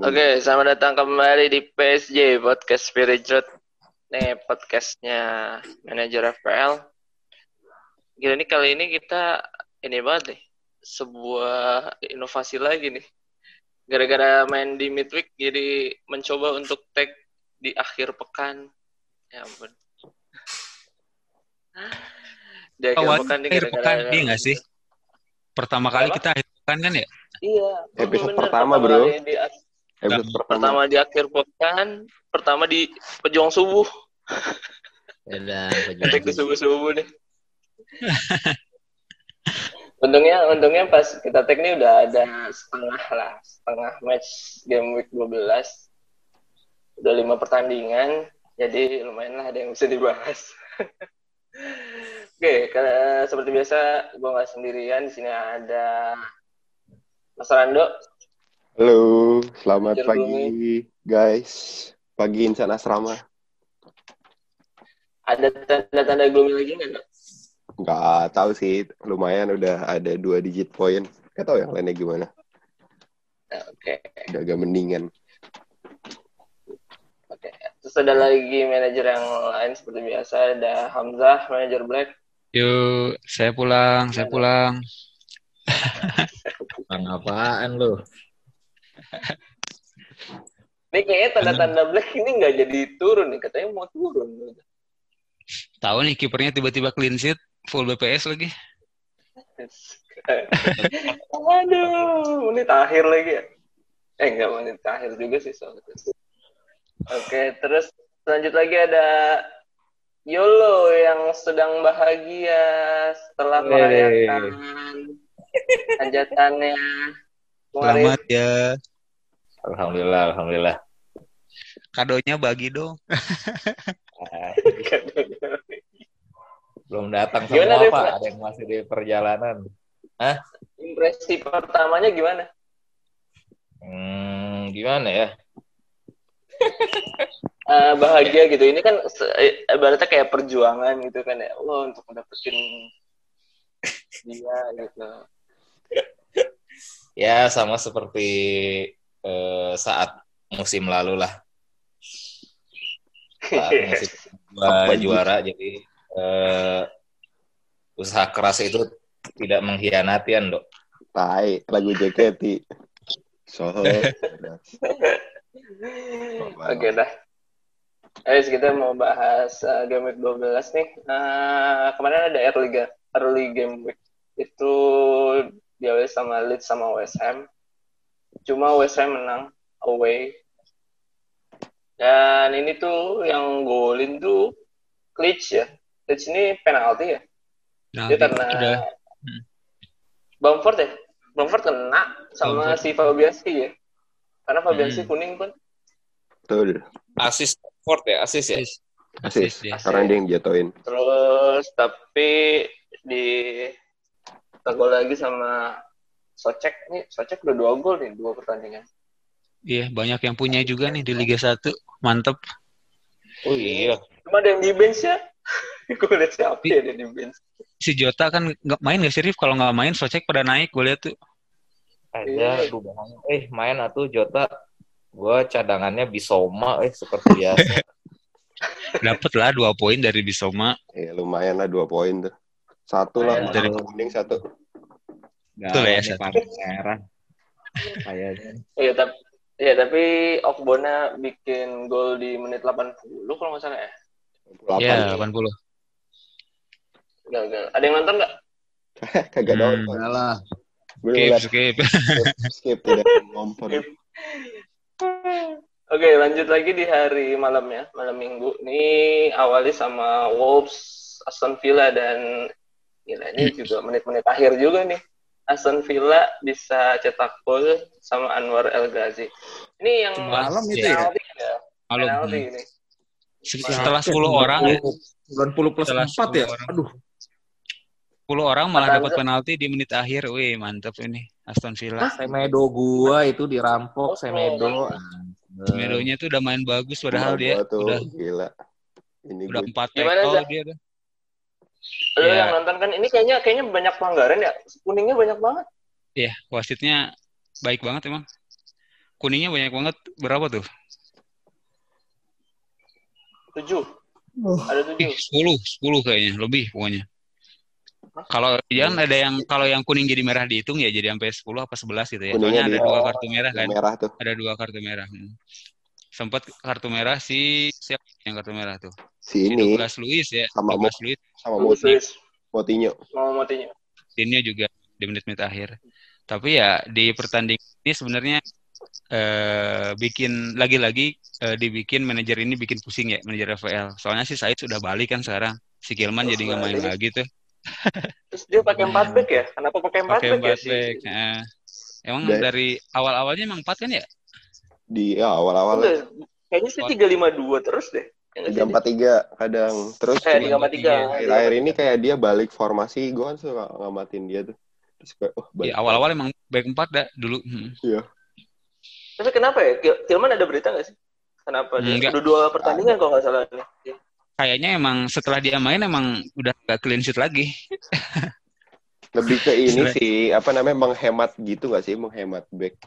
Oke, selamat datang kembali di PSJ Podcast Spirit Road. Nih podcastnya manajer FPL. Gila nih kali ini kita ini banget nih sebuah inovasi lagi nih. Gara-gara main di midweek jadi mencoba untuk tag di akhir pekan. Ya ampun. Di akhir Awal pekan nih akhir gara-gara pekan, iya nggak sih? Pertama kali Apa? kita akhir pekan kan ya? Iya, Episode bener, pertama, bro. di Episode pertama. pertama di akhir pekan, pertama di pejuang subuh. Udah, Cek di subuh subuh nih. untungnya, untungnya pas kita tag nih udah ada setengah lah, setengah match game week 12. Udah lima pertandingan, jadi lumayan lah ada yang bisa dibahas. Oke, karena seperti biasa gue nggak sendirian di sini ada Mas Rando, Halo, selamat pagi guys. Pagi insan asrama. ada tanda-tanda gloomy lagi nggak? Nggak tahu sih, lumayan udah ada dua digit poin. Nggak tahu yang lainnya gimana. Oke. Udah agak mendingan. Oke, terus ada lagi manajer yang lain seperti biasa ada Hamzah, manajer Black. Yuk, saya pulang, saya pulang. Bang apaan lu? Ini kayaknya tanda-tanda Black ini nggak jadi turun nih, katanya mau turun. Tahu nih kipernya tiba-tiba clean sheet, full BPS lagi. Aduh, menit akhir lagi ya? Eh nggak menit akhir juga sih soalnya. Oke, terus lanjut lagi ada Yolo yang sedang bahagia setelah merayakan hajatannya. Selamat ya. Alhamdulillah, alhamdulillah. Kadonya bagi dong. Belum datang Gimana, semua? Pak. Ada yang masih di perjalanan. Impresi pertamanya gimana? Hmm, gimana ya? Eh, bahagia gitu. Ini kan se- eh, ibaratnya kayak perjuangan gitu kan ya. Allah untuk mendapatkan dia gitu. Ya sama seperti eh, saat musim lalu lah. Saat musim gua juara, jadi eh, usaha keras itu tidak mengkhianati, dok. Tai, lagu JKT. So, Oke dah. Ayo kita mau bahas uh, game week 12 nih. Eh, kemarin ada early, ga- early game week. Itu diawali sama Leeds sama West Ham. Cuma West Ham menang away. Dan ini tuh yang golin tuh Klitsch ya. Klitsch ini penalti ya. Nah, Dia karena udah. Hmm. Bamford ya. Bamford kena sama Bamford. si Fabianski ya. Karena Fabianski Hmm. kuning pun. betul. Asis Ford ya, asis ya. Asis. Asis. dia. Sekarang dia yang jatuhin. Terus tapi di lagi sama Socek nih, Socek udah dua gol nih dua pertandingan. Iya, banyak yang punya juga nih di Liga 1. Mantep. Oh iya. Cuma ada yang di bench ya. Gue liat siapa ya ada di bench. Si Jota kan nggak main nggak sih, Rif? Kalau nggak main, Socek pada naik. Gue lihat tuh. Ada, aduh bahaya. Eh, main atuh Jota. Gua cadangannya Bisoma eh seperti biasa. Dapet lah dua poin dari Bisoma. Ya, lumayan lah dua poin tuh. Satu lah, dari kuning satu. Betul ya, merah. Kayaknya. Iya tapi ya tapi Okbona bikin gol di menit 80 kalau nggak salah ya. Iya, 8. 80. Gak, gak. Ada yang nonton nggak? Kagak Hmm. nonton. lah. Skip, skip. skip, skip tidak ngompor. Oke lanjut lagi di hari malamnya, malam minggu. Ini awali sama Wolves, Aston Villa dan gila ini juga menit-menit akhir juga nih. Aston Villa bisa cetak gol sama Anwar El Ghazi. Ini yang Malam itu ya? penalti ya? Malam. Penalti ini. Setelah 10 orang ya. 90 plus Setelah 4 ya? 10 orang. Aduh. 10 orang malah dapat penalti di menit akhir. Wih, mantep ini. Aston Villa. Semedo gua itu dirampok Semedo. Semedonya tuh udah main bagus padahal dia tuh, udah gila. Ini udah gue empat Gimana, tackle Zak? dia tuh. Lo Iya. yang nonton kan ini kayaknya kayaknya banyak pelanggaran ya. Kuningnya banyak banget. Iya, wasitnya baik banget emang. kuningnya banyak banget. Berapa tuh? Tujuh. Ada Ih, tujuh. 10, 10 kayaknya, lebih pokoknya. Kalau jangan ada yang kalau yang kuning jadi merah dihitung ya jadi sampai 10 apa 11 gitu ya. Kuningnya Soalnya ada dua kartu merah kan. Merah tuh. Ada dua kartu merah. Hmm. Sempat kartu merah si siapa yang kartu merah tuh? Si Si ini Douglas Luiz ya. Sama Douglas Luiz. sama Luis. Motinho. Mau matinya. Timnya juga di menit-menit akhir. Tapi ya di pertandingan ini sebenarnya eh, bikin lagi-lagi eh, dibikin manajer ini bikin pusing ya manajer FPL. Soalnya si Said sudah balik kan sekarang. Si Kilman Oh, jadi nggak main lagi tuh. Terus dia pakai empat back ya? Kenapa pakai empat Pakai back ya empat sih? back. Nah, emang Dan- dari awal-awalnya emang empat kan ya? Di ya, awal-awal Enggak, kayaknya sih tiga lima dua terus deh. Tiga empat tiga kadang terus Eh, tiga empat tiga. akhir-akhir ini kayak dia balik formasi gue kan suka ngamatin dia tuh terus kayak oh balik Ya, awal-awal emang back empat dah dulu. Hmm. Tapi kenapa ya? Kilman ada berita nggak sih? Kenapa dia? Enggak. Udah dua pertandingan kalau nggak salah nih. Ya. Kayaknya emang setelah dia main emang udah gak clean sheet lagi. lebih ke ini sih apa namanya menghemat gitu nggak sih menghemat back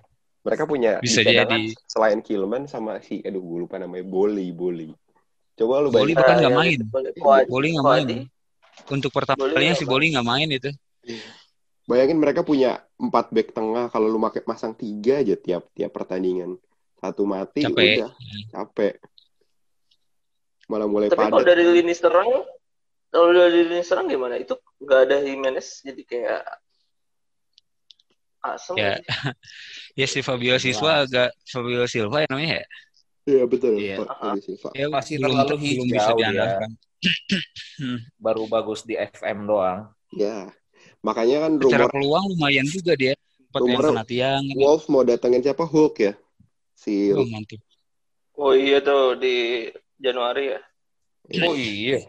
mereka punya Bisa jadi. selain Kilman sama si aduh gue lupa namanya Boli Boli coba lu Boli bahkan Ah, nggak main. itu, Boleh. Fuad- Boli nggak main. Untuk pertama kalinya si main. Boli nggak main itu. bayangin mereka punya empat back tengah kalau lu pakai masang tiga aja tiap tiap pertandingan satu mati Capek. udah capek malah mulai Tapi kalau padat dari lini serang, kalau dari lini serang gimana? Itu nggak ada Jimenez, jadi kayak asem. Ya. Ya si Fabio Silva agak Fabio Silva ya namanya ya. Iya betul Iya. Pak Silva. Ya, Masih belum, terlalu belum hijau bisa dia. diandalkan. Baru bagus di FM doang. Ya makanya kan Secara rumor peluang lumayan juga dia. Sempat yang. Wolves mau datengin siapa Hulk ya si Oh, mantap. Oh iya tuh di Januari ya. Oh iya.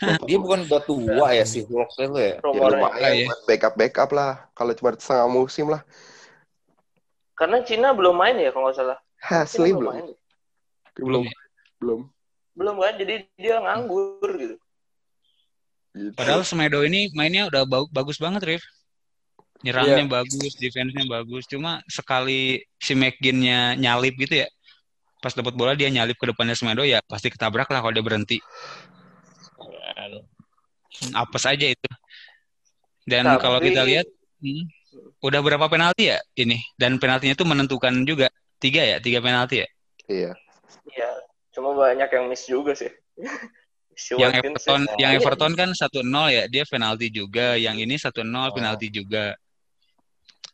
Dia bukan udah tua ya si Hulk itu ya. ya Rumornya. lumayan Ah, iya. buat backup backup lah kalau cuma setengah musim lah Karena Cina belum main ya kalau nggak salah. Hasli belum main. Belum ya? belum Belum kan? Jadi dia nganggur gitu. Gitu. Padahal Semedo ini mainnya udah ba- bagus banget, Rif. Nyerangnya bagus, defense-nya bagus. Cuma sekali si McGinn-nya nyalip gitu ya. Pas dapat bola dia nyalip ke depannya Semedo ya pasti ketabrak lah kalau dia berhenti. Apes aja itu. Dan Tapi- kalau kita lihat hmm, udah berapa penalti ya ini? Dan penaltinya itu menentukan juga. Tiga ya? Tiga penalti ya? iya Iya. Cuma banyak yang miss juga sih. Si yang Everton ya. yang Iya. Everton kan 1-0 ya dia penalti juga yang ini 1-0 Oh. penalti juga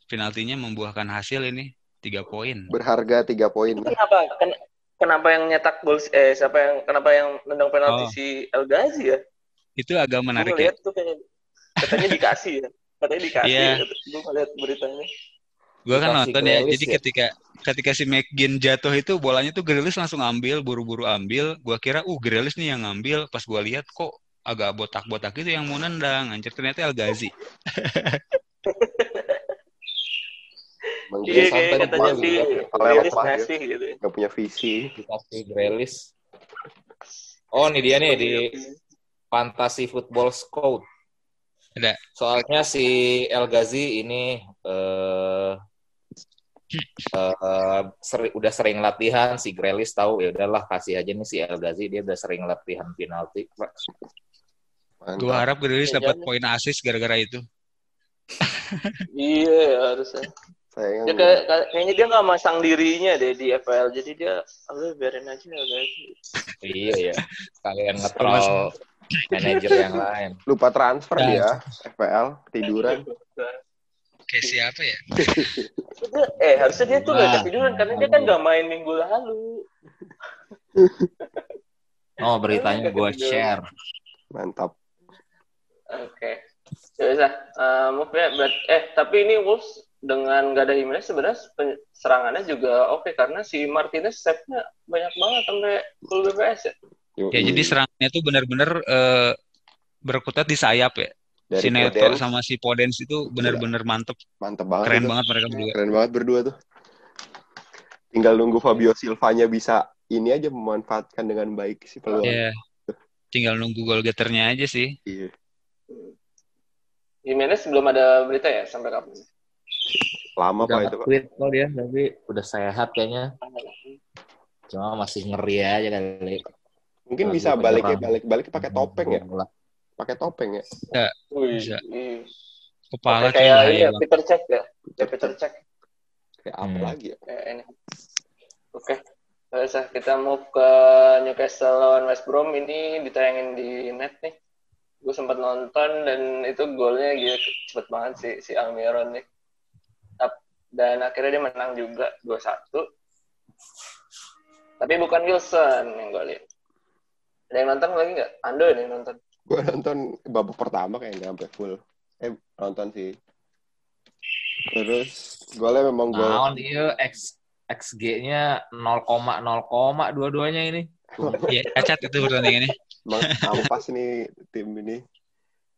penaltinya membuahkan hasil ini tiga poin berharga tiga poin kenapa? Ken- kenapa yang nyetak gol eh siapa yang kenapa yang nendang penalti Oh. si El Ghazi ya? Itu agak menarik Gue ya tuh kayak katanya dikasih ya. Katanya dikasih. Iya. Gue ngeliat beritanya. gue kan nonton ya jadi ya? ketika ketika si McGinn jatuh itu bolanya tuh Grealish langsung ambil buru-buru ambil gue kira uh Grealish nih yang ngambil pas gue lihat kok agak botak-botak itu yang mau nendang anjir ternyata El Ghazi Iya kayak katanya si gitu. Kepalanya Grealish ya. ngasih gitu. ya. nggak punya visi Dikasih Grealish. Oh, ini dia nih di Fantasy Football Scout. Ada. Soalnya si El Ghazi ini eh eh, seri- udah sering latihan si Grealish tahu ya udahlah kasih aja nih si El Ghazi dia udah sering latihan penalti. Gue harap Grealish Iya, dapat jangan. poin assist gara-gara itu Iya ya, harusnya. sayang Dia kayak, kayak- kayaknya dia nggak masang dirinya deh di FPL. Jadi dia, aduh biarin aja El Ghazi. Iya ya. Kalian ngetrol manajer yang lain. lupa transfer Nah. dia FPL tiduran kayak siapa ya eh harusnya dia tuh nggak ketiduran karena dia kan nggak main minggu lalu. Oh, beritanya gue share. mantap Oke. Ya bisa. Eh, move ya. Berat- eh tapi ini Wolves dengan gak ada Jimenez sebenarnya serangannya juga oke karena si Martinez save-nya banyak banget sampai full BPS ya. Yoi. ya jadi serangannya tuh benar-benar eh, berkutat di sayap ya. Dari si Neto Podence, sama si Podens itu benar-benar mantep. Mantep banget keren itu. banget mereka berdua. Keren banget berdua tuh. Tinggal nunggu Fabio Silvanya bisa ini aja memanfaatkan dengan baik si peluang. Ya tinggal nunggu gol getternya aja sih. Iya. Jimenez belum ada berita ya sampai kapan? Lama udah pak itu pak. kok dia tapi udah sehat kayaknya. Cuma masih ngeri aja kali Mungkin bisa balik penyerang. balik balik pakai topeng ya. Pakai topeng ya. Wih, Bisa. Kepala Kayak ya, Peter Check ya. Kayak Peter Check. Kayak apa Hmm. lagi ya? Kayak ini. Oke. Usah, kita move ke Newcastle lawan West Brom ini ditayangin di net nih. Gue sempat nonton dan itu golnya gila cepet banget sih si Almiron nih. Dan akhirnya dia menang juga 2-1. Tapi bukan Wilson yang golin. Ada yang nonton lagi nggak? Ando nih nonton. Gue nonton babak pertama kayak nggak sampai full. Eh nonton sih. Terus golnya memang gol. Naon iya X XG-nya 0,0 dua-duanya ini. ya cacat itu pertandingannya. Emang ampas nih tim ini.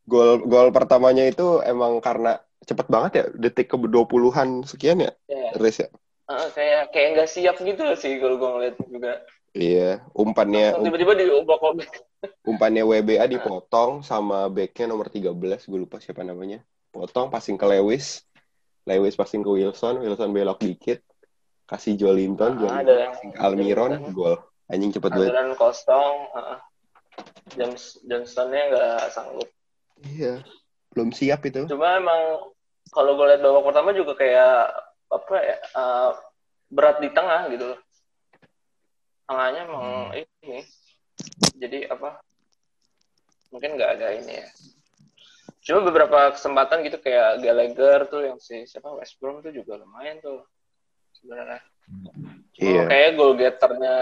Gol gol pertamanya itu emang karena cepet banget ya, detik ke 20-an sekian ya, Ya, Riz ya. eh, kayak kayak nggak siap gitu sih kalau gue ngeliat juga. Iya, umpannya um- Tiba-tiba umpannya WBA dipotong sama backnya nomor 13, gue lupa siapa namanya. Potong, passing ke Lewis. Lewis passing ke Wilson, Wilson belok dikit. Kasih Jolinton, Ah, Jolinton passing ke Almiron, Jolinton. gol. Anjing cepet banget. aliran kosong uh, James Johnstonnya nggak sanggup Iya, belum siap itu. cuma emang kalau gue lihat babak pertama juga kayak apa ya uh, berat di tengah gitu loh tengahnya emang ini jadi apa mungkin nggak ada ini ya cuma beberapa kesempatan gitu kayak Gallagher tuh yang si siapa West Brom tuh juga lumayan tuh sebenarnya Iya. Oh, kayak goal getternya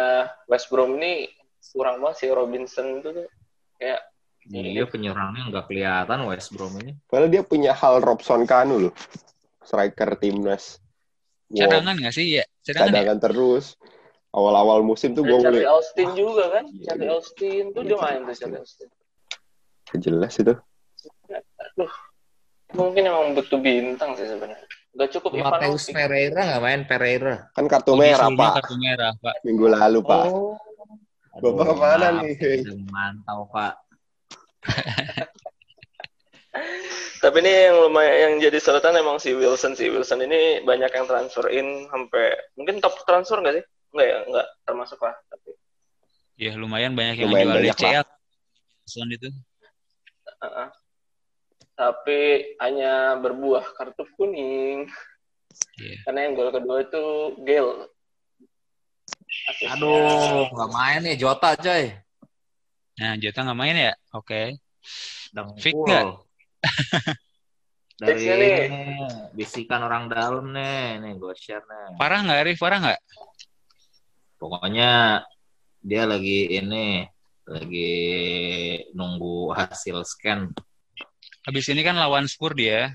West Brom ini kurang banget sih Robinson itu tuh kayak Dia penyerangnya nggak kelihatan West Brom ini. Padahal dia punya hal Robson Kanu loh. Striker timnas. Wow, Cadangan nggak sih ya? Cadangan ya? cadangan terus. Awal-awal musim tuh gue Charlie ngeliat. Austin juga kan Iya, Charlie iya. Austin tuh Iya, dia main Charlie tuh Charlie Austin Jelas itu. aduh mungkin emang butuh bintang sih sebenarnya Gak cukup Mateus Ivanovic Pereira nggak main Pereira. Kan kartu merah, Disuruhnya Pak. Kartu merah, Pak. Minggu lalu, Pak. Oh. Bapak ke mana maaf, nih? Mantau Pak. tapi ini yang lumayan yang jadi sorotan emang si Wilson si Wilson ini banyak yang transfer in sampai mungkin top transfer nggak sih nggak ya nggak termasuk lah tapi Ya lumayan banyak yang Lumayan jual banyak, DCL. Soal itu. uh-uh. tapi hanya berbuah kartu kuning Iya. karena yang gol kedua itu Gale Asisnya- Aduh, nggak main nih Jota coy. Nah, Jota nggak main ya? Oke. Dengkul. Fix nggak? Dari nih? ini, bisikan orang dalam nih, nih gue share nih. Parah nggak, Rif? Parah nggak? Pokoknya dia lagi ini, lagi nunggu hasil scan. Habis ini kan lawan Spur dia.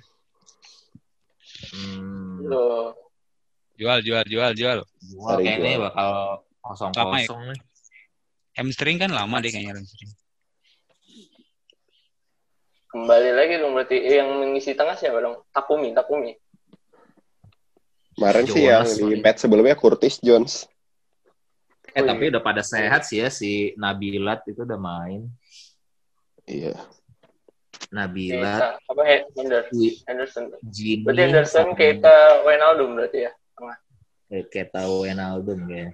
Hmm, Loh, Jual, jual, jual, jual. Sorry, kayaknya gua. bakal kosong ya? kosong nih. Hamstring kan lama deh kayaknya hamstring. kembali lagi dong berarti Eh, yang mengisi tengah siapa dong Takumi Takumi Kemarin sih yang di match sebelumnya Curtis Jones. Eh Oh, tapi udah pada sehat sih ya si Nabilat itu udah main. Iya. Nabilat, Keita apa Henderson Gini, berarti Henderson Keita Wijnaldum berarti ya Eh, Keita Wijnaldum kayaknya.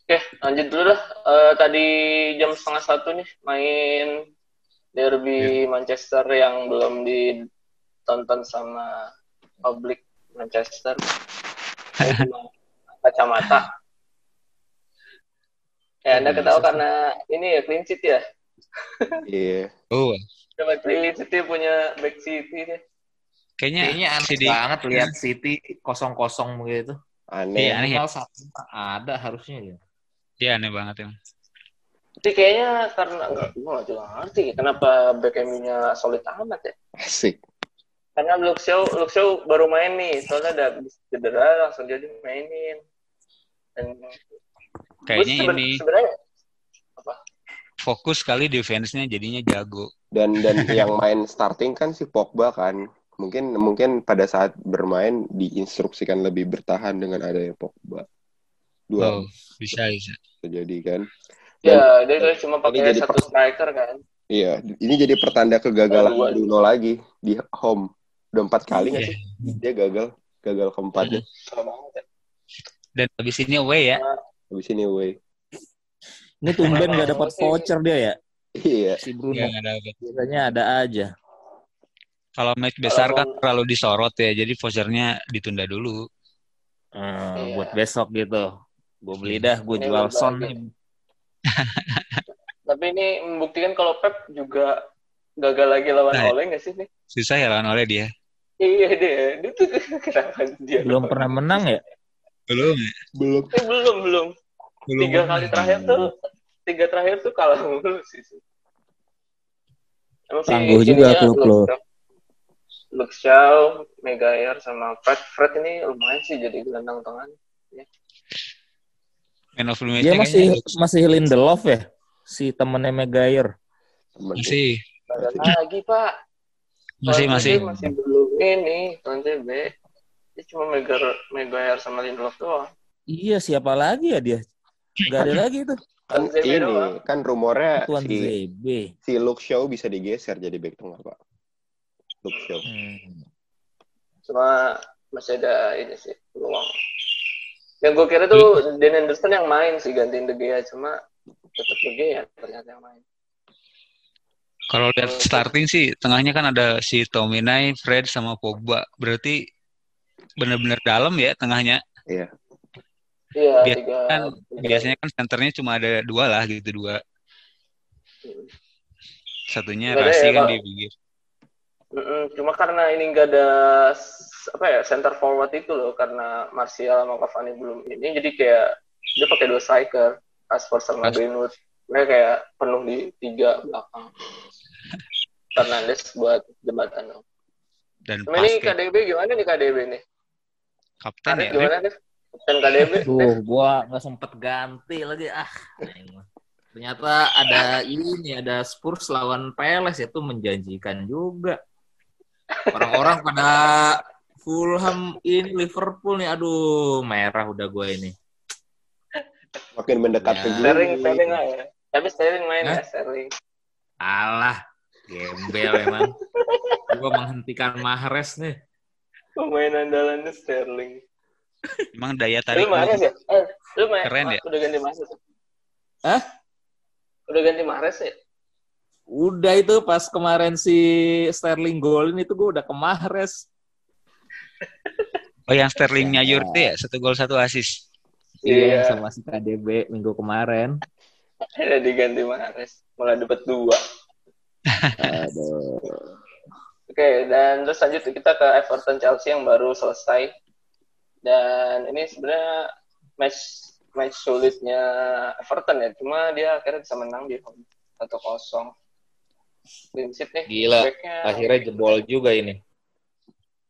Oke, lanjut dulu lah. Eh, tadi jam setengah satu nih main derby Manchester yang belum ditonton sama publik Manchester. Kacamata. Ya, Anda ketawa karena ini ya clean sheet ya. Iya. Oh, Coba clean sheet dia punya back City deh. kayaknya Kayaknya aneh Di- banget lihat City kosong-kosong begitu. Aneh. Iya, aneh ya. Satu ada harusnya ya. Dia aneh banget emang. Tapi kayaknya karena enggak, gue nggak juga ngerti kenapa back MU-nya solid amat ya. Asik. Karena Luke Shaw baru main nih, soalnya ada cedera langsung jadi mainin. Dan Kayaknya seben- ini sebenarnya fokus kali defense-nya jadinya jago. Dan dan yang main starting kan si Pogba kan. Mungkin mungkin pada saat bermain diinstruksikan lebih bertahan dengan adanya Pogba. Dua Oh, bisa bisa. terjadi kan. ya dia tuh cuma pakai jadi satu per- striker kan. Iya, ini jadi pertanda kegagalan Dua. Bruno lagi di home. Udah empat kali nggak Iya. sih? Dia gagal, gagal keempatnya. Ya. Dan habis ini away ya. Habis ini away. Ini tumben nggak dapat voucher dia ya, Iya. si Bruno. Ya, dapet. Biasanya ada aja. Kalau match besar kan terlalu disorot ya, jadi vouchernya ditunda dulu. Hmm, Iya. Buat besok gitu. Gue beli dah, gue jual son. Tapi ini membuktikan kalau Pep juga gagal lagi lawan Nah, Ole nggak sih nih? Susah ya lawan oleh dia. Iya dia, dia tuh kenapa dia Belum pernah menang ya? Belum, Belum. Eh, belum belum. belum. Tiga kali terakhir tuh, tiga terakhir tuh kalah mulu sih. Emang Tangguh juga klub lo. Luke- Shaw, Megayer sama Fred. Fred ini lumayan sih jadi gelandang tengah. Man of the Dia match-nya masih kayaknya masih Lindelof ya? Si temennya. Temen tuh. masih lagi pak. masih masih masih belum ini Tuan CB. Dia cuma Megayer, Megayer sama Lindelof doang. Iya, siapa lagi ya dia? Gak ada lagi tuh. Kan ini doang. kan rumornya Tuan si ZB. si Luke Shaw bisa digeser jadi back tengah pak. Luke Shaw. Hmm. Cuma masih ada ini sih peluang. Yang gue kira tuh Dan Anderson yang main sih gantiin De Gea cuma tetap De Gea ternyata yang main. Kalau lihat starting sih tengahnya kan ada si Tominay, Fred sama Pogba. Berarti benar-benar dalam ya tengahnya. Iya Biasa tiga. kan tiga- biasanya kan centernya cuma ada dua lah gitu dua. Satunya ada Rasi ya, kan Pak? di pinggir. Mm-mm, Cuma karena ini nggak ada apa ya center forward itu loh karena Martial sama Cavani belum ini jadi kayak dia pakai dua striker Rashford sama Ras- Greenwood mereka kayak penuh di tiga belakang Fernandes buat jembatan dong. Dan Cuma ini KDB gimana nih KDB nih? Kapten Arif ya. gimana nih? Kapten KDB? Tuh, gua nggak sempet ganti lagi ah. Ternyata ada ini, ada Spurs lawan Peles itu menjanjikan juga. Orang-orang pada Fulham ini Liverpool nih, aduh merah udah gue ini. Makin mendekat Ya. ke. Sterling, Sterling lah ya. Tapi Sterling main Hah? ya, Sterling. Alah, gembel emang. Gue menghentikan Mahrez nih. Pemain andalannya Sterling. Emang daya Lu tarik Mahrez ya? Eh, lu main, Keren ya? Udah ganti Mahrez ya? Hah? Udah ganti Mahrez ya? Udah itu pas kemarin si Sterling golin itu gue udah ke Mahrez. Oh yang Sterling nyayur itu ya satu gol satu assist. Iya, Iya. sama si KDB minggu kemarin. Udah diganti Mahrez. Malah dapat dua. Aduh. Oke, dan terus lanjut kita ke Everton Chelsea yang baru selesai. Dan ini sebenarnya match match sulitnya Everton ya. Cuma dia akhirnya bisa menang di home 1-0. Clean sheet nih. Gila. Backnya Akhirnya jebol juga ini.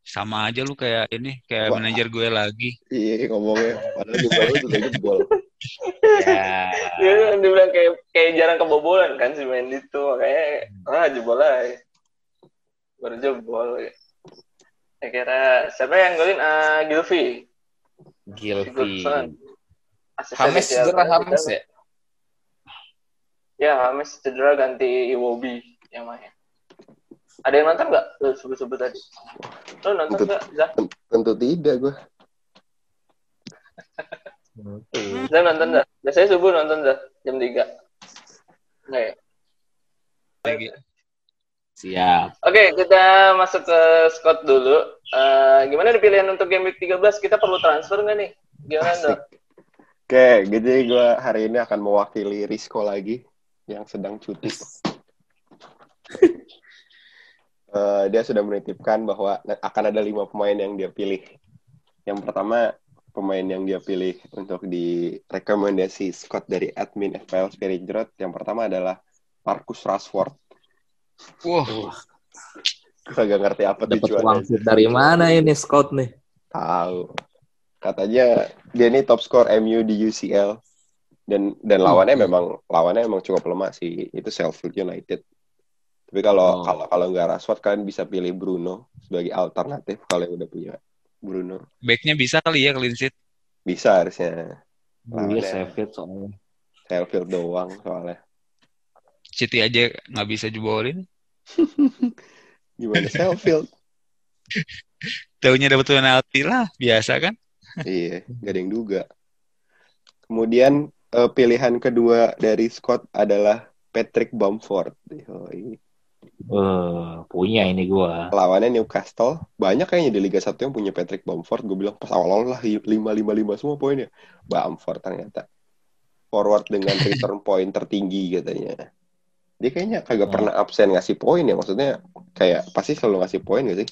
Sama aja lu kayak ini kayak Wah. manajer gue lagi. Iya ngomongnya. Padahal bawah itu udah jebol. Ya. Dia kan dibilang kayak kayak jarang kebobolan kan si Mendy tuh makanya ah jebol aja. Baru jebol. Ya. Saya kira siapa yang golin? Ah Gilvy. Gilvi. Asisten Hames cedera Hames ya? Ya, Hames cedera ganti Iwobi yang main. Ada yang nonton nggak? Lu sebut-sebut tadi. Lu nonton nggak? Zah? Tentu tidak gue. Zah nonton nggak? Biasanya subuh nonton Zah, jam 3. Nggak ya? Lagi. Siap. Oke, kita masuk ke Scott dulu. Eh, gimana nih pilihan untuk game week 13? Kita perlu transfer nggak nih? Gimana? Oke, jadi gue hari ini akan mewakili Risco lagi yang sedang cuti. Eh, dia sudah menitipkan bahwa akan ada lima pemain yang dia pilih. Yang pertama, pemain yang dia pilih untuk di rekomendasi Scott dari admin FPL Spirit. Yang pertama adalah Marcus Rashford. Wah, Gue gak ngerti apa Dapat tujuannya. uang dari mana ini Scott nih? Tahu. Katanya dia ini top score MU di UCL dan dan lawannya memang lawannya memang cukup lemah sih itu Sheffield United. Tapi kalau Oh. kalau kalau nggak Rashford kalian bisa pilih Bruno sebagai alternatif kalau yang udah punya Bruno. backnya bisa kali ya clean sheet. Bisa harusnya iya. Sheffield soalnya. Sheffield doang soalnya. City aja nggak bisa jebolin. Gimana Sheffield? Taunya dapat penalti lah, biasa kan? iya, gak ada yang duga. Kemudian eh, pilihan kedua dari Scott adalah Patrick Bamford. Yoi. Eh, punya ini gua. Lawannya Newcastle. Banyak kayaknya di Liga 1 yang punya Patrick Bamford. Gue bilang pas awal-awal lah 5-5-5 semua poinnya. Bamford ternyata. Forward dengan return point tertinggi katanya. Dia kayaknya kagak Hmm. pernah absen ngasih poin ya. Maksudnya kayak pasti selalu ngasih poin gak sih?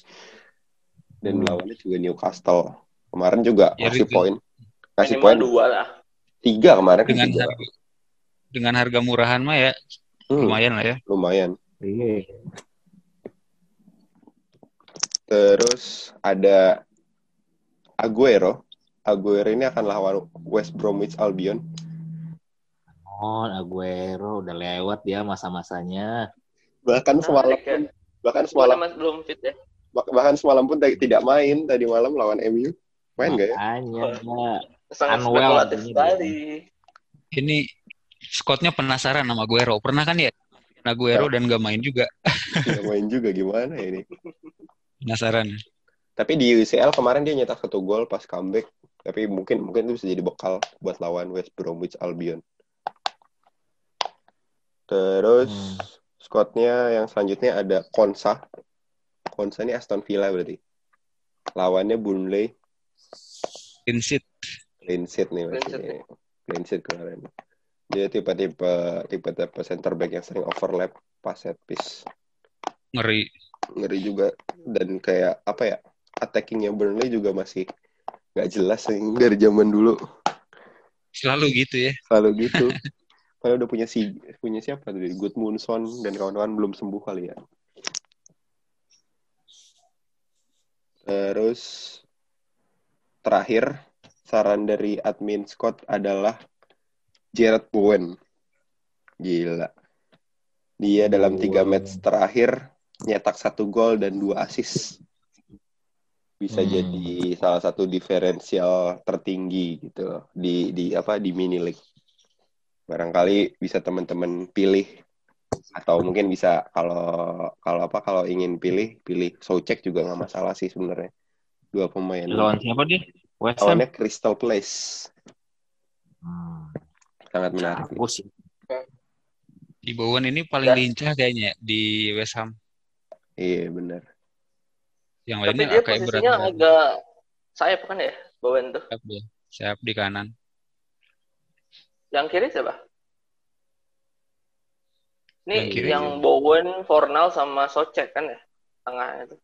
Dan Hmm. lawannya juga Newcastle. Kemarin juga Ya, ngasih poin. Ngasih poin dua lah. tiga kemarin. kan Dengan tiga. harga, dengan harga murahan mah ya Hmm, lumayan lah ya. lumayan. Iya. Terus ada Aguero. Aguero ini akan lawan West Bromwich Albion. Oh, Aguero udah lewat dia masa-masanya. Bahkan semalam ya. pun, bahkan Semalam belum fit ya. bah- bahkan semalam pun tidak main tadi malam lawan MU. Main gak ya? Mbak. Sangat Unwell spekulatif ini sekali. Ini Scottnya penasaran sama Guero. Pernah kan ya? Aguero dan gak main juga. Tidak main juga gimana ini. Penasaran. Tapi di UCL kemarin dia nyetak satu gol pas comeback. Tapi mungkin mungkin itu bisa jadi bekal buat lawan West Bromwich Albion. Terus Hmm. squadnya yang selanjutnya ada Konsa. Konsa ini Aston Villa berarti. Lawannya Burnley. Clean sheet. Clean sheet nih masih. Clean sheet kemarin. Dia tipe-tipe tipe-tipe center back yang sering overlap pas set piece. Ngeri. Ngeri juga dan kayak apa ya? Attackingnya Burnley juga masih nggak jelas dari zaman dulu. Selalu gitu ya. Selalu gitu. Padahal udah punya si punya siapa tuh? Good Moonson dan kawan-kawan belum sembuh kali ya. Terus terakhir saran dari admin Scott adalah Jared Bowen. Gila. Dia dalam tiga match terakhir nyetak satu gol dan dua assist. Bisa Hmm. jadi salah satu diferensial tertinggi gitu di di apa di mini league. Barangkali bisa teman-teman pilih atau mungkin bisa kalau kalau apa kalau ingin pilih pilih Soucek juga nggak masalah sih sebenarnya dua pemain Lawan siapa dia? West Ham. lawannya Crystal Palace Hmm. sangat menarik Aku sih. Di Bowen ini paling Dan- lincah kayaknya di West Ham. iya benar Yang Tapi lainnya dia kayak berat. agak sayap kan ya, Bowen tuh. Siap dia. Siap di kanan. Yang kiri siapa? Ini Yang kiri yang Bowen, Fornal sama Socek kan ya? Tengah itu.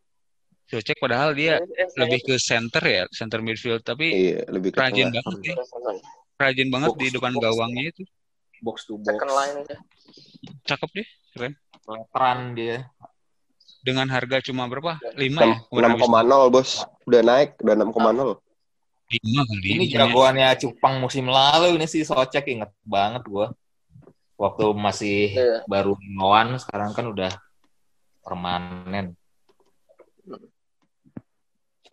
Socek padahal dia Eh, saya- lebih ke center ya, center midfield. Tapi iya lebih ke rajin tengah banget ya. Second Rajin banget Box di depan box. gawangnya itu. Box to box. line aja. Cakep deh. Veteran dia. Dengan harga cuma berapa? 5 ya? enam koma nol bos udah naik udah enam koma nol 5 kali. Ini jagoannya Cupang musim lalu ini sih Socek inget banget gua. Waktu masih Iya. baru lawan sekarang kan udah permanen.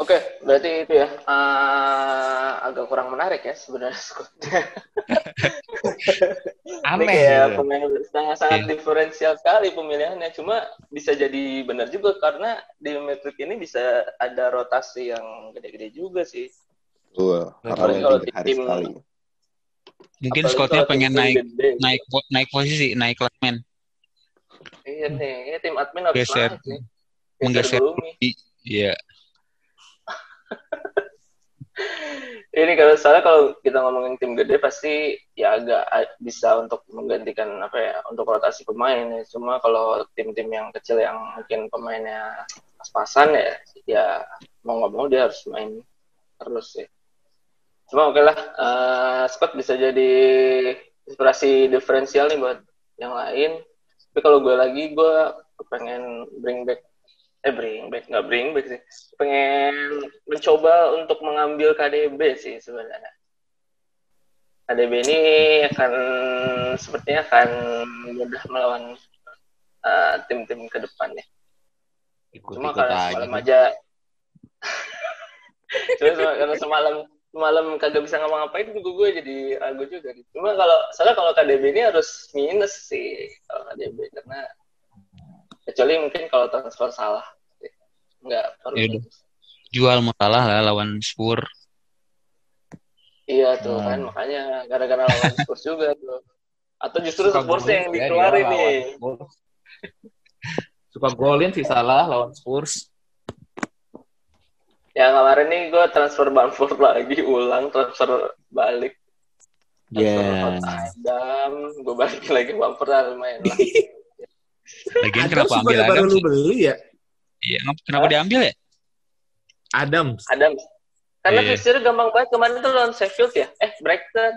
Oke, berarti itu ya eh, agak kurang menarik ya sebenarnya. Ini Aneh pemain sangat sangat Iya. diferensial sekali pemilihannya. Cuma bisa jadi benar juga karena di metrik ini bisa ada rotasi yang gede-gede juga sih. Kalau hari tim- sekali. Mungkin Scottnya pengen naik gede. naik naik posisi, naik klasemen. Iya nih, ini tim admin harus Geser. naik. Menggeser. Iya. Ini kalau salah kalau kita ngomongin tim gede pasti ya agak bisa untuk menggantikan apa ya untuk rotasi pemain ya. Cuma kalau tim-tim yang kecil yang mungkin pemainnya pas-pasan ya ya mau nggak mau dia harus main terus sih. Cuma oke lah, eh, Scott bisa jadi inspirasi diferensial nih buat yang lain. Tapi kalau gue lagi gue pengen bring back eh bring back nggak bring back sih pengen mencoba untuk mengambil KDB sih sebenarnya KDB ini akan sepertinya akan mudah melawan uh, tim-tim ke depannya cuma Ikut-ikut karena aja. semalam aja cuma sema- karena semalam semalam kagak bisa ngapa-ngapain juga gue jadi ragu juga nih. cuma kalau soalnya kalau KDB ini harus minus sih kalau KDB karena kecuali mungkin kalau transfer salah Nggak perlu. Yaudah. Jual mau kalah lah lawan Spur. Iya tuh Hmm. kan makanya gara-gara lawan Spurs juga tuh. Atau justru Spurs yang ya dikeluarin lawan nih. Spurs. Suka golin sih salah lawan Spurs. Ya kemarin nih gue transfer Bamford lagi ulang transfer balik. Ya. Transfer Adam, gue balik lagi Bamford lah lumayan lah. Lagian kenapa ambil bukannya baru Adam? lu beli ya? Iya, kenapa diambil ya? Adams. Adam. Karena Iya. fixture gampang banget kemarin tuh lawan Sheffield ya. Eh Brighton.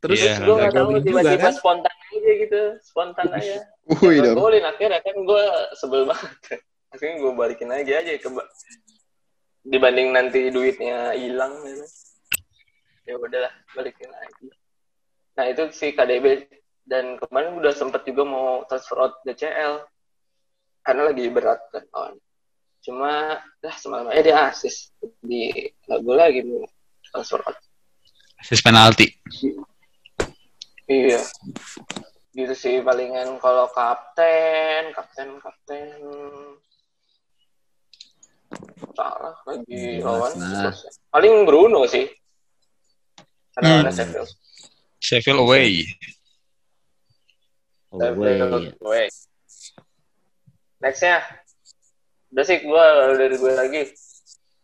Terus gue nggak tahu golin juga tiba-tiba kan? spontan aja gitu, spontan aja. Wih golin akhirnya kan gue sebel banget. Akhirnya gue balikin aja aja ke dibanding nanti duitnya hilang gitu. Ya udahlah balikin lagi. Nah itu si KDB dan kemarin udah sempet juga mau transfer out DCL karena lagi berat kan kawan. Cuma lah semalam eh dia asis di lagu lagi mau transfer out. Asis penalti. Iya. Gitu sih palingan kalau kapten, kapten, kapten. Salah lagi Jelas lawan. Paling Bruno sih. Karena Hmm. ada Sheffield. Sheffield away. Sheffield away. Nextnya. Udah sih gue dari gue lagi.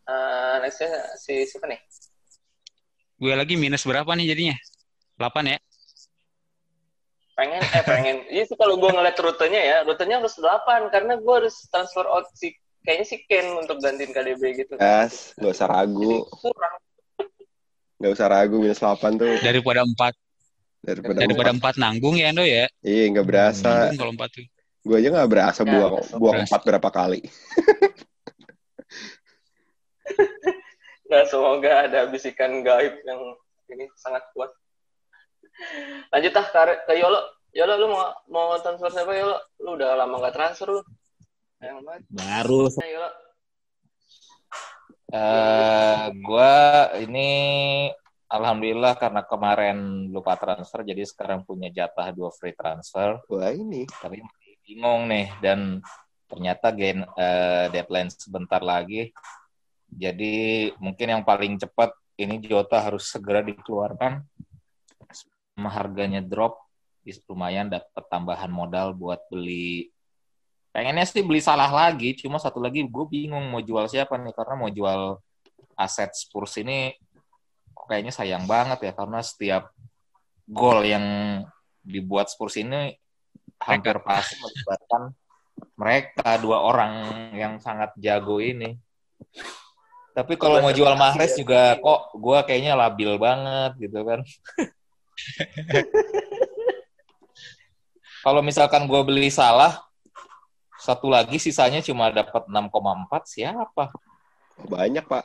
Eh nextnya si siapa nih? Gue lagi minus berapa nih jadinya? 8 ya? pengen eh pengen iya sih kalau gue ngeliat rutenya ya rutenya harus 8 karena gue harus transfer out si kayaknya si Ken untuk gantiin KDB gitu Gas, nggak usah jadi ragu. kurang Nggak usah ragu minus 8 tuh. Daripada 4 Daripada, daripada empat. 4 nanggung ya Ando ya. Iya, nggak berasa. Nanggung kalau 4 tuh. Gue aja nggak berasa Nggak buang berasa. buang Berasa. empat berapa kali. nah semoga ada bisikan gaib yang ini sangat kuat lanjut ah ke, ke Yolo Yolo lu mau mau transfer siapa Yolo lu udah lama gak transfer lu Baru. Eh, gua ini alhamdulillah karena kemarin lupa transfer jadi sekarang punya jatah dua free transfer. Wah ini. tapi bingung nih dan ternyata gen eh, deadline sebentar lagi. Jadi mungkin yang paling cepat ini Jota harus segera dikeluarkan. Harganya drop lumayan dapat tambahan modal buat beli pengennya sih beli salah lagi cuma satu lagi gue bingung mau jual siapa nih karena mau jual aset Spurs ini kayaknya sayang banget ya karena setiap gol yang dibuat Spurs ini hampir pasti melibatkan mereka dua orang yang sangat jago ini. Tapi kalau mau jual Mahrez juga kok gue kayaknya labil banget gitu kan. Kalau misalkan gue beli salah satu lagi sisanya cuma dapat 6,4 siapa Banyak, Pak.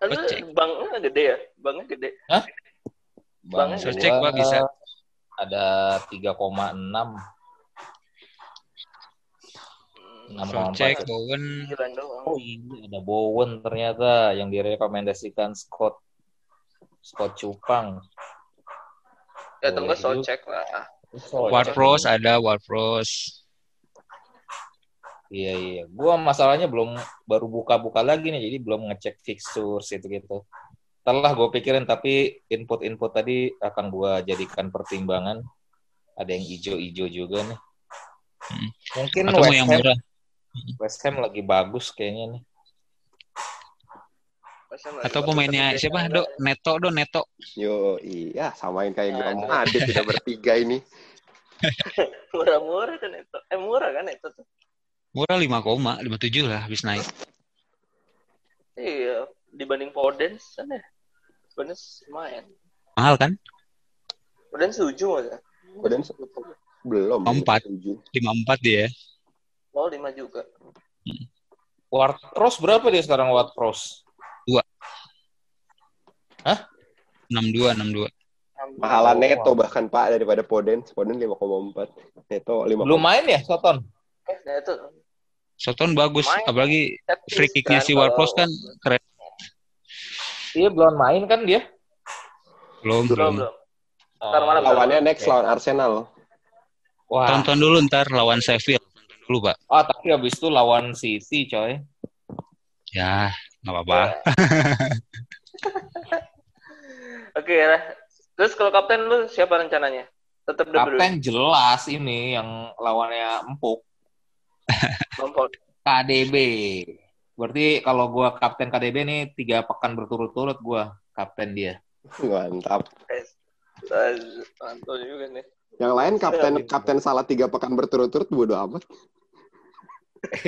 Lalu Cek. banknya gede ya bangnya gede Bang So, cek, gua Pak, bisa. ada 3,6 Hmm, So, 6,4 cek ya. Bowen Oh iya ada Bowen ternyata yang direkomendasikan Scott Scott Cupang. ya tunggu Boleh so juga. cek lah Oh, Ward-Prowse ada Ward-Prowse. Iya iya. Gua masalahnya belum baru buka-buka lagi nih, jadi belum ngecek fixtures itu gitu. Setelah gue pikirin tapi input-input tadi akan gua jadikan pertimbangan. Ada yang ijo-ijo juga nih. Hmm. Mungkin Atau West yang Ham, murah. West Ham lagi bagus kayaknya nih. Atau pemainnya siapa? Do, Neto, Do, Neto. Yo, iya samain kayak gue Nah, Adit kita bertiga ini. murah-murah kan itu eh murah kan itu tuh Murah 5, 57 lah habis naik. iya dibanding Podens kan ya Podens lumayan Mahal kan? Podens tujuh aja Podens? Belum. Empat. Tujuh. 54 dia. mau lima juga Ward Prowse berapa dia sekarang Ward Prowse? 62, 62. Mahalan Oh, neto bahkan Pak daripada Podens. Podens 5,4. Neto 5,4. Belum main ya Soton? Eh nah itu Soton bagus, Main. apalagi free kicknya kan si kalau- kan keren. Iya belum main kan dia? Belum, belum belum. Ntar malam. Lawannya next lawan Arsenal. Wah, Tonton dulu ntar lawan Sheffield. lupa. Ah, tapi habis itu lawan City, coy. Ya, nggak apa-apa. Oke lah. Terus kalau kapten lu siapa rencananya? Tetap. Kapten jelas ini yang lawannya empuk. KDB. Berarti kalau gua kapten KDB nih tiga pekan berturut-turut gua kapten dia. Mantap. Mantap juga nih. Yang lain kapten kapten salah tiga pekan berturut-turut bodo amat.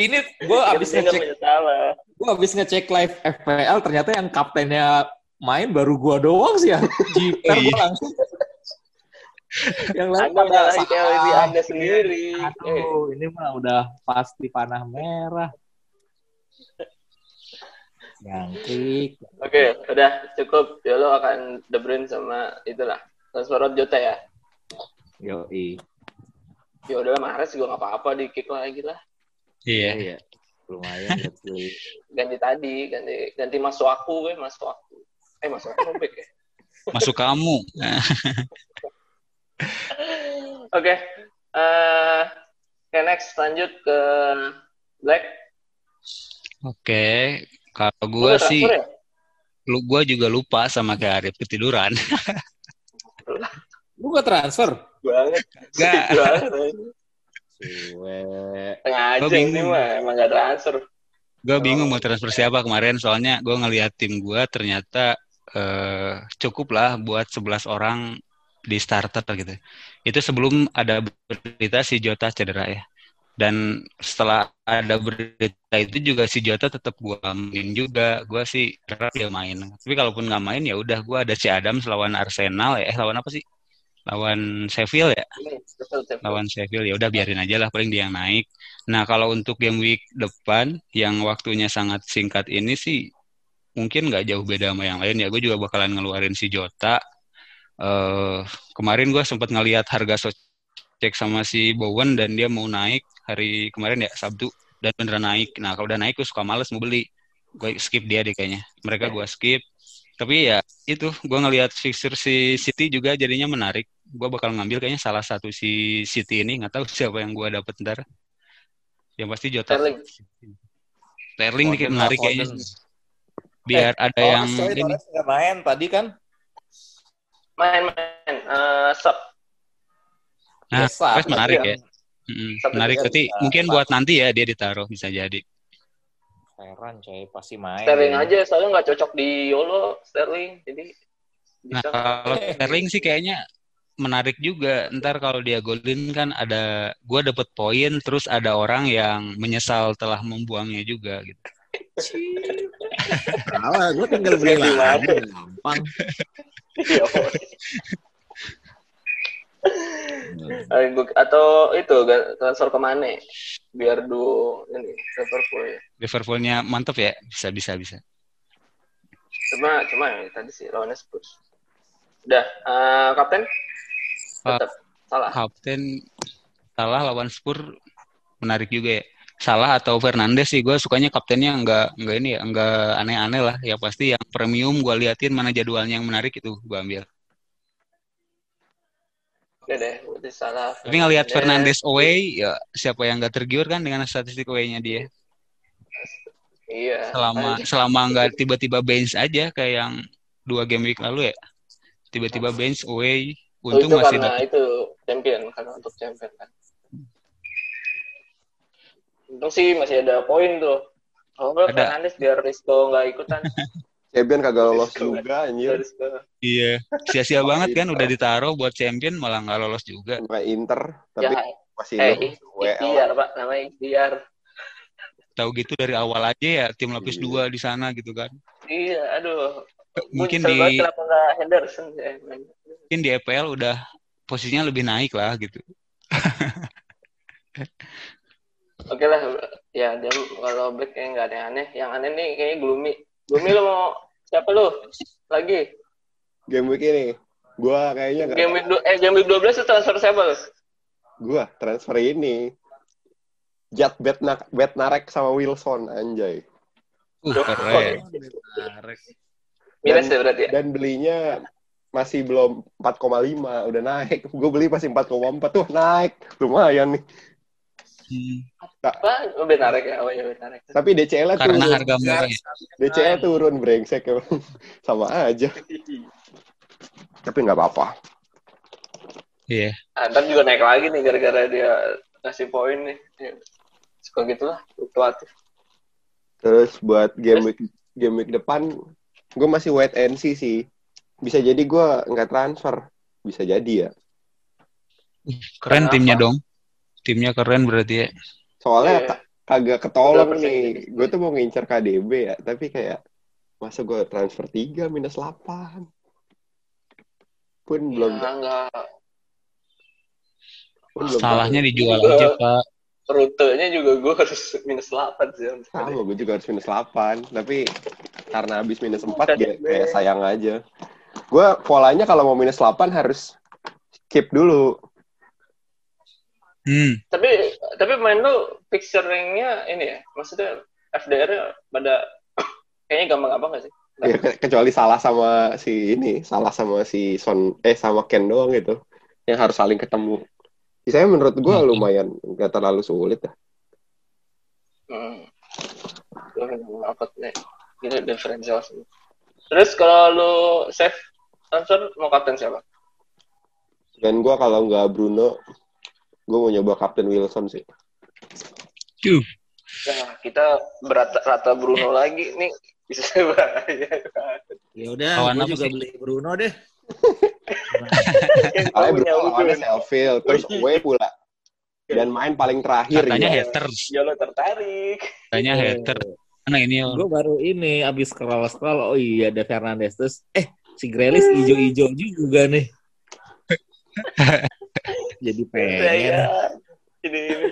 ini gua abis ngecek gua abis ngecek live FPL ternyata yang kaptennya main baru gua doang sih yang jiper Iya. langsung. yang lain Anda di salah. Anda sendiri. Eh, Aduh, ini mah udah pasti panah merah. Jangkrik. Oke, udah cukup. Ya lo akan De Bruyne sama itulah. Transfer Jota ya. Yoi. Ya udah Mahrez juga nggak apa-apa di kick lagi lah. Iya. Iya. Lumayan buat beli. Ganti tadi, ganti ganti masuk aku, gue masuk aku. Eh masuk aku back ya. Masuk kamu. Oke. Eh, Oke, next lanjut ke Black. Oke, kalau Lu gua udah sih, ya? lu gua juga lupa sama kayak Arif ketiduran. Lu gak transfer? Banget. Gua ini bingung. mah emang gak transfer. Gue bingung mau transfer siapa kemarin, soalnya gue ngeliat tim gue ternyata eh, cukup lah buat 11 orang di starter gitu. Itu sebelum ada berita si Jota cedera ya. Dan setelah ada berita itu juga si Jota tetap gue main juga. Gue sih harap dia main. Tapi kalaupun nggak main ya udah gue ada si Adams lawan Arsenal ya. Eh lawan apa sih? Lawan Sheffield ya lawan Sheffield ya udah biarin aja lah paling dia yang naik. Nah kalau untuk game week depan yang waktunya sangat singkat ini sih mungkin nggak jauh beda sama yang lain ya. Gue juga bakalan ngeluarin si Jota. Eh kemarin gue sempat ngelihat harga cek sama si Bowen dan dia mau naik hari kemarin ya Sabtu dan beneran naik. Nah kalau udah naik gue suka males mau beli. Gue skip dia deh kayaknya. Mereka gue skip. Tapi ya itu gue ngelihat fixture si City juga jadinya menarik. Gue bakal ngambil kayaknya salah satu si City ini nggak tahu siapa yang gue dapet ntar. Yang pasti Jota. Sterling. Sterling Foden, menarik kayaknya. Biar ada Oh, yang ini. Torres nggak main tadi kan? Main-main. Eh, sub. Nah, Biasa. Torres menarik Iya. ya. Mm-mm, Satu menarik juga berarti bisa. mungkin buat nanti ya dia ditaruh bisa jadi. Heran coy, pasti main. Sterling aja, soalnya nggak cocok di Yolo, Sterling. Jadi Nah bisa. kalau Sterling sih kayaknya menarik juga. Ntar kalau dia golin kan ada gue dapet poin, terus ada orang yang menyesal telah membuangnya juga gitu. Salah, gue tinggal beli lagi. Gampang. Iya. Gua- Atau itu transfer ke Mane biar duo ini Liverpool ya. Liverpoolnya mantep ya, bisa bisa bisa. Cuma cuma ya, tadi sih lawannya Spurs. Udah, eh, kapten tetap salah. Kapten salah lawan Spurs menarik juga ya. Salah atau Fernandes sih gue sukanya kaptennya nggak nggak ini ya nggak aneh-aneh lah ya pasti yang premium gue liatin mana jadwalnya yang menarik itu gue ambil. Oke deh, berarti salah. Tapi ngelihat Fernandes away ya siapa yang nggak tergiur kan dengan statistik away-nya dia. Iya. Selama selama nggak tiba-tiba bench aja kayak yang dua game week lalu ya. Tiba-tiba bench away Oh, untung itu masih karena dapet itu champion karena untuk champion kan. Untung sih masih ada poin tuh. Kalau nggak Ada. Fernandes biar Risco nggak ikutan. Champion kagak lolos Risiko. juga anjir. Risco. Iya, sia-sia banget kan udah ditaruh buat champion malah nggak lolos juga. Kayak Inter, tapi Ya, masih eh, ikhtiar pak, namanya ikhtiar. Tahu gitu dari awal aja ya tim lapis Iya. dua di sana gitu kan. Iya, aduh. Mungkin Gua nyesel di kenapa nggak Henderson ya. mungkin di EPL udah posisinya lebih naik lah gitu. Oke lah, ya dia kalau Black kayak nggak ada yang aneh. Yang aneh nih kayaknya Gloomy. Gloomy lo mau siapa lo? Lagi? Game week ini. Gua kayaknya nggak Game week, du- eh, game week 12 itu transfer siapa lo? gua transfer ini. Jat Betnak Betnarek sama Wilson anjay. Uh, keren. Menarik. Minus ya berarti ya? Dan belinya masih belum 4,5 udah naik. Gue beli masih 4,4 tuh naik. Lumayan nih. Apa? Oh, Benarek ya? Oh iya Benarek. Tapi DCL Karena turun. harga murah ya. DCL turun brengsek. Sama aja. Tapi nggak apa-apa. Iya. Ah, ntar juga naik lagi nih gara-gara dia ngasih poin nih. Ya, Suka gitu lah, fluktuatif. Terus buat game week game week depan gue masih wait and see sih. Bisa jadi gue nggak transfer. Bisa jadi ya. Keren Kenapa? timnya dong. Timnya keren berarti ya. Soalnya Iya. ka- kagak ketolong Udah nih. Gue tuh mau ngincer KDB ya, tapi kayak masa gue transfer 3 minus 8. Pun belum Ya, enggak. pun belum Salahnya tahu. dijual Juga. aja, Pak. Rutenya juga gue harus minus 8 sih. sama gue juga harus minus 8 tapi karena habis minus 4 KDB. kayak sayang aja gue polanya kalau mau minus 8 harus keep dulu Hmm. Tapi tapi main lu fixture nya ini ya, maksudnya FDR-nya pada kayaknya gampang-gampang gak sih? ya, ke- kecuali salah sama si ini salah sama si Son eh sama Ken doang gitu yang harus saling ketemu Sisanya menurut gue Hmm. lumayan nggak terlalu sulit ya Hmm. Apa nih? Ini differential sih. Terus kalau lu save transfer mau kapten siapa? dan gue kalau nggak Bruno gue mau nyoba Captain Wilson sih Yuh. Ya, kita berata rata Bruno lagi nih bisa bahaya. Ya udah, gue apa juga sih? beli Bruno deh. Soalnya punya Bruno lawannya Udun. Selfield terus away pula dan main paling terakhir Katanya gitu. haters. Ya lo tertarik. Katanya hater. Mana ini ya? Gue baru ini abis scroll scroll, oh iya ada Fernandes terus, eh si Grealish ijo-ijo juga nih. Jadi Ya, pengen. ya. Ini, ini.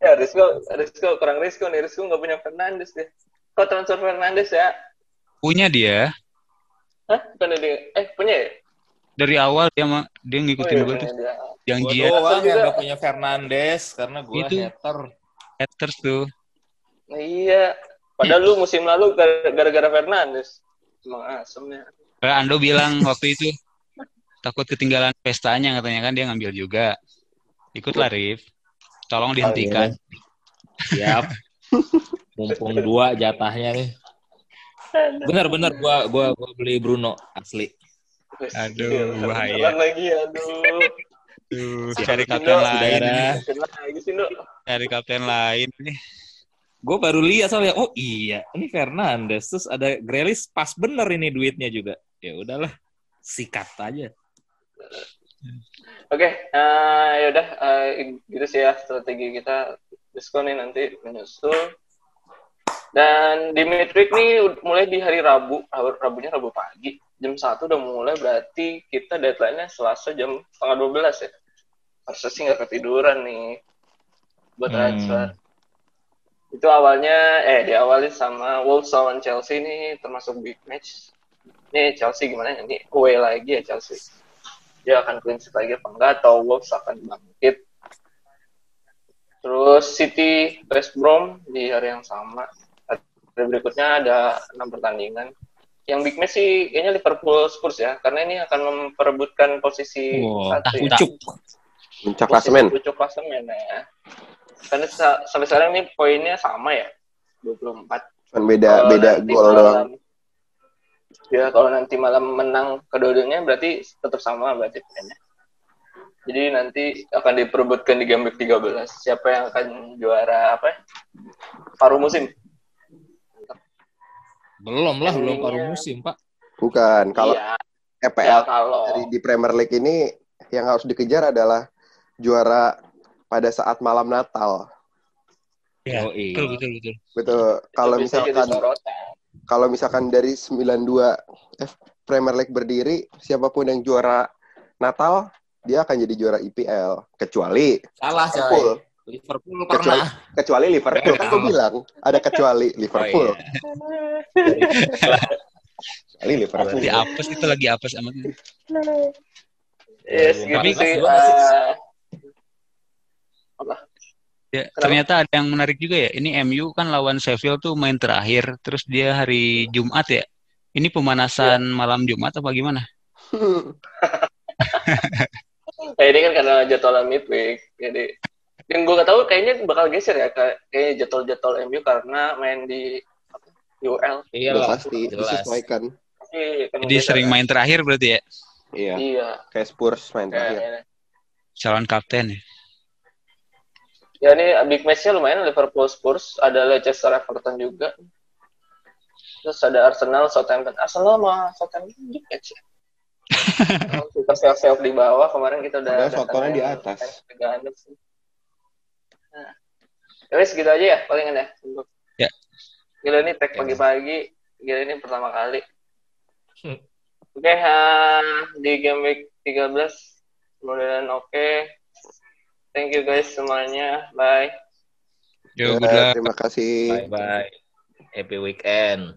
ya Rizko, Rizko kurang Rizko nih. Rizko nggak punya Fernandes deh. Kok transfer Fernandes ya? Punya dia. Hah? Bukan dia? Eh, punya ya? Dari awal dia mah dia ngikutin Oh, iya, gue tuh. dia. Yang Gue Jiat doang yang gak punya Fernandes karena gue Itu. hater. haters tuh. Nah, iya. Padahal lu musim lalu gara- gara-gara Fernandes. Emang asemnya. Kayak Ando bilang waktu itu takut ketinggalan pestanya katanya kan dia ngambil juga. Ikutlah Rif. Tolong dihentikan. Siap. Mumpung dua jatahnya nih. Bener-bener gua gua gua beli Bruno asli. Aduh, Iya, bahaya. lagi, aduh. Tuh, Siap, cari kapten lain. Cari kapten lain nih. Gue baru lihat soalnya, oh iya, ini Fernandes terus ada Grealish pas bener ini duitnya juga. Ya udahlah, sikat aja. Oke, eh, ya udah eh, gitu sih ya strategi kita diskon nih nanti menyusul. Dan di midweek nih mulai di hari Rabu, Rabu- Rabunya Rabu pagi, jam 1 udah mulai berarti kita deadline-nya Selasa jam setengah 12 ya. Harusnya sih nggak ketiduran nih buat Hmm. transfer. Itu awalnya, eh diawali sama Wolves lawan Chelsea nih termasuk big match. Nih Chelsea gimana? Ini away lagi ya Chelsea dia akan clean sheet lagi apa enggak atau Wolves akan bangkit. Terus City West Brom di hari yang sama. Hari berikutnya ada enam pertandingan. Yang big match sih kayaknya Liverpool Spurs ya, karena ini akan memperebutkan posisi Wah, satu ya. pucuk. puncak klasemen Pucuk klasemen ya. Karena sa- sampai sekarang ini poinnya sama ya, 24. cuman beda beda gol doang Ya, kalau nanti malam menang kedua-duanya berarti tetap sama berarti poinnya. Jadi nanti akan diperebutkan di game week 13. Siapa yang akan juara apa ya? Paruh musim. Belum lah, belum paruh musim, Pak. bukan kalau iya, EPL ya, kalau dari di Premier League ini yang harus dikejar adalah juara pada saat malam Natal Ya, Oh, iya. betul betul betul. betul kalau misalkan. Kalau misalkan dari 92 F Premier League berdiri siapa pun yang juara Natal dia akan jadi juara IPL kecuali Salah, Liverpool. Liverpool Kecuali- pernah. kecuali Liverpool. Kan gue bilang ada kecuali Liverpool. Oh, iya. kecuali Liverpool. Berarti apes itu lagi apes amat. Yes, Tapi gitu sih. eh, Ya, Kenapa? ternyata ada yang menarik juga ya. Ini MU kan lawan Sheffield tuh main terakhir, terus dia hari Jumat ya. Ini pemanasan Iya. malam Jumat apa gimana? Kayak ini kan karena jadwal midweek, jadi yang gue gak tahu kayaknya bakal geser ya kayak kayaknya jadwal-jadwal MU karena main di UL. Iya lah, pasti jelas. disesuaikan. Iya, kan Jadi sering kan. main terakhir berarti ya. Iya, Iya. kayak Spurs main terakhir. Kayak, Calon kapten ya. Ya ini big match-nya lumayan Liverpool Spurs, ada Leicester Everton juga. Terus ada Arsenal Southampton. Arsenal sama Southampton big match ya. Kita self di bawah kemarin kita udah Padahal Southampton di atas. Nah, ya wes gitu aja ya palingan ya. Untuk Ya. Gila ini tag pagi-pagi. Gila ini pertama kali. Oke, ah, di game week 13 mudah-mudahan oke. Thank you guys semuanya. Bye. Yo, Ya, good luck. terima kasih. Bye bye. Happy weekend.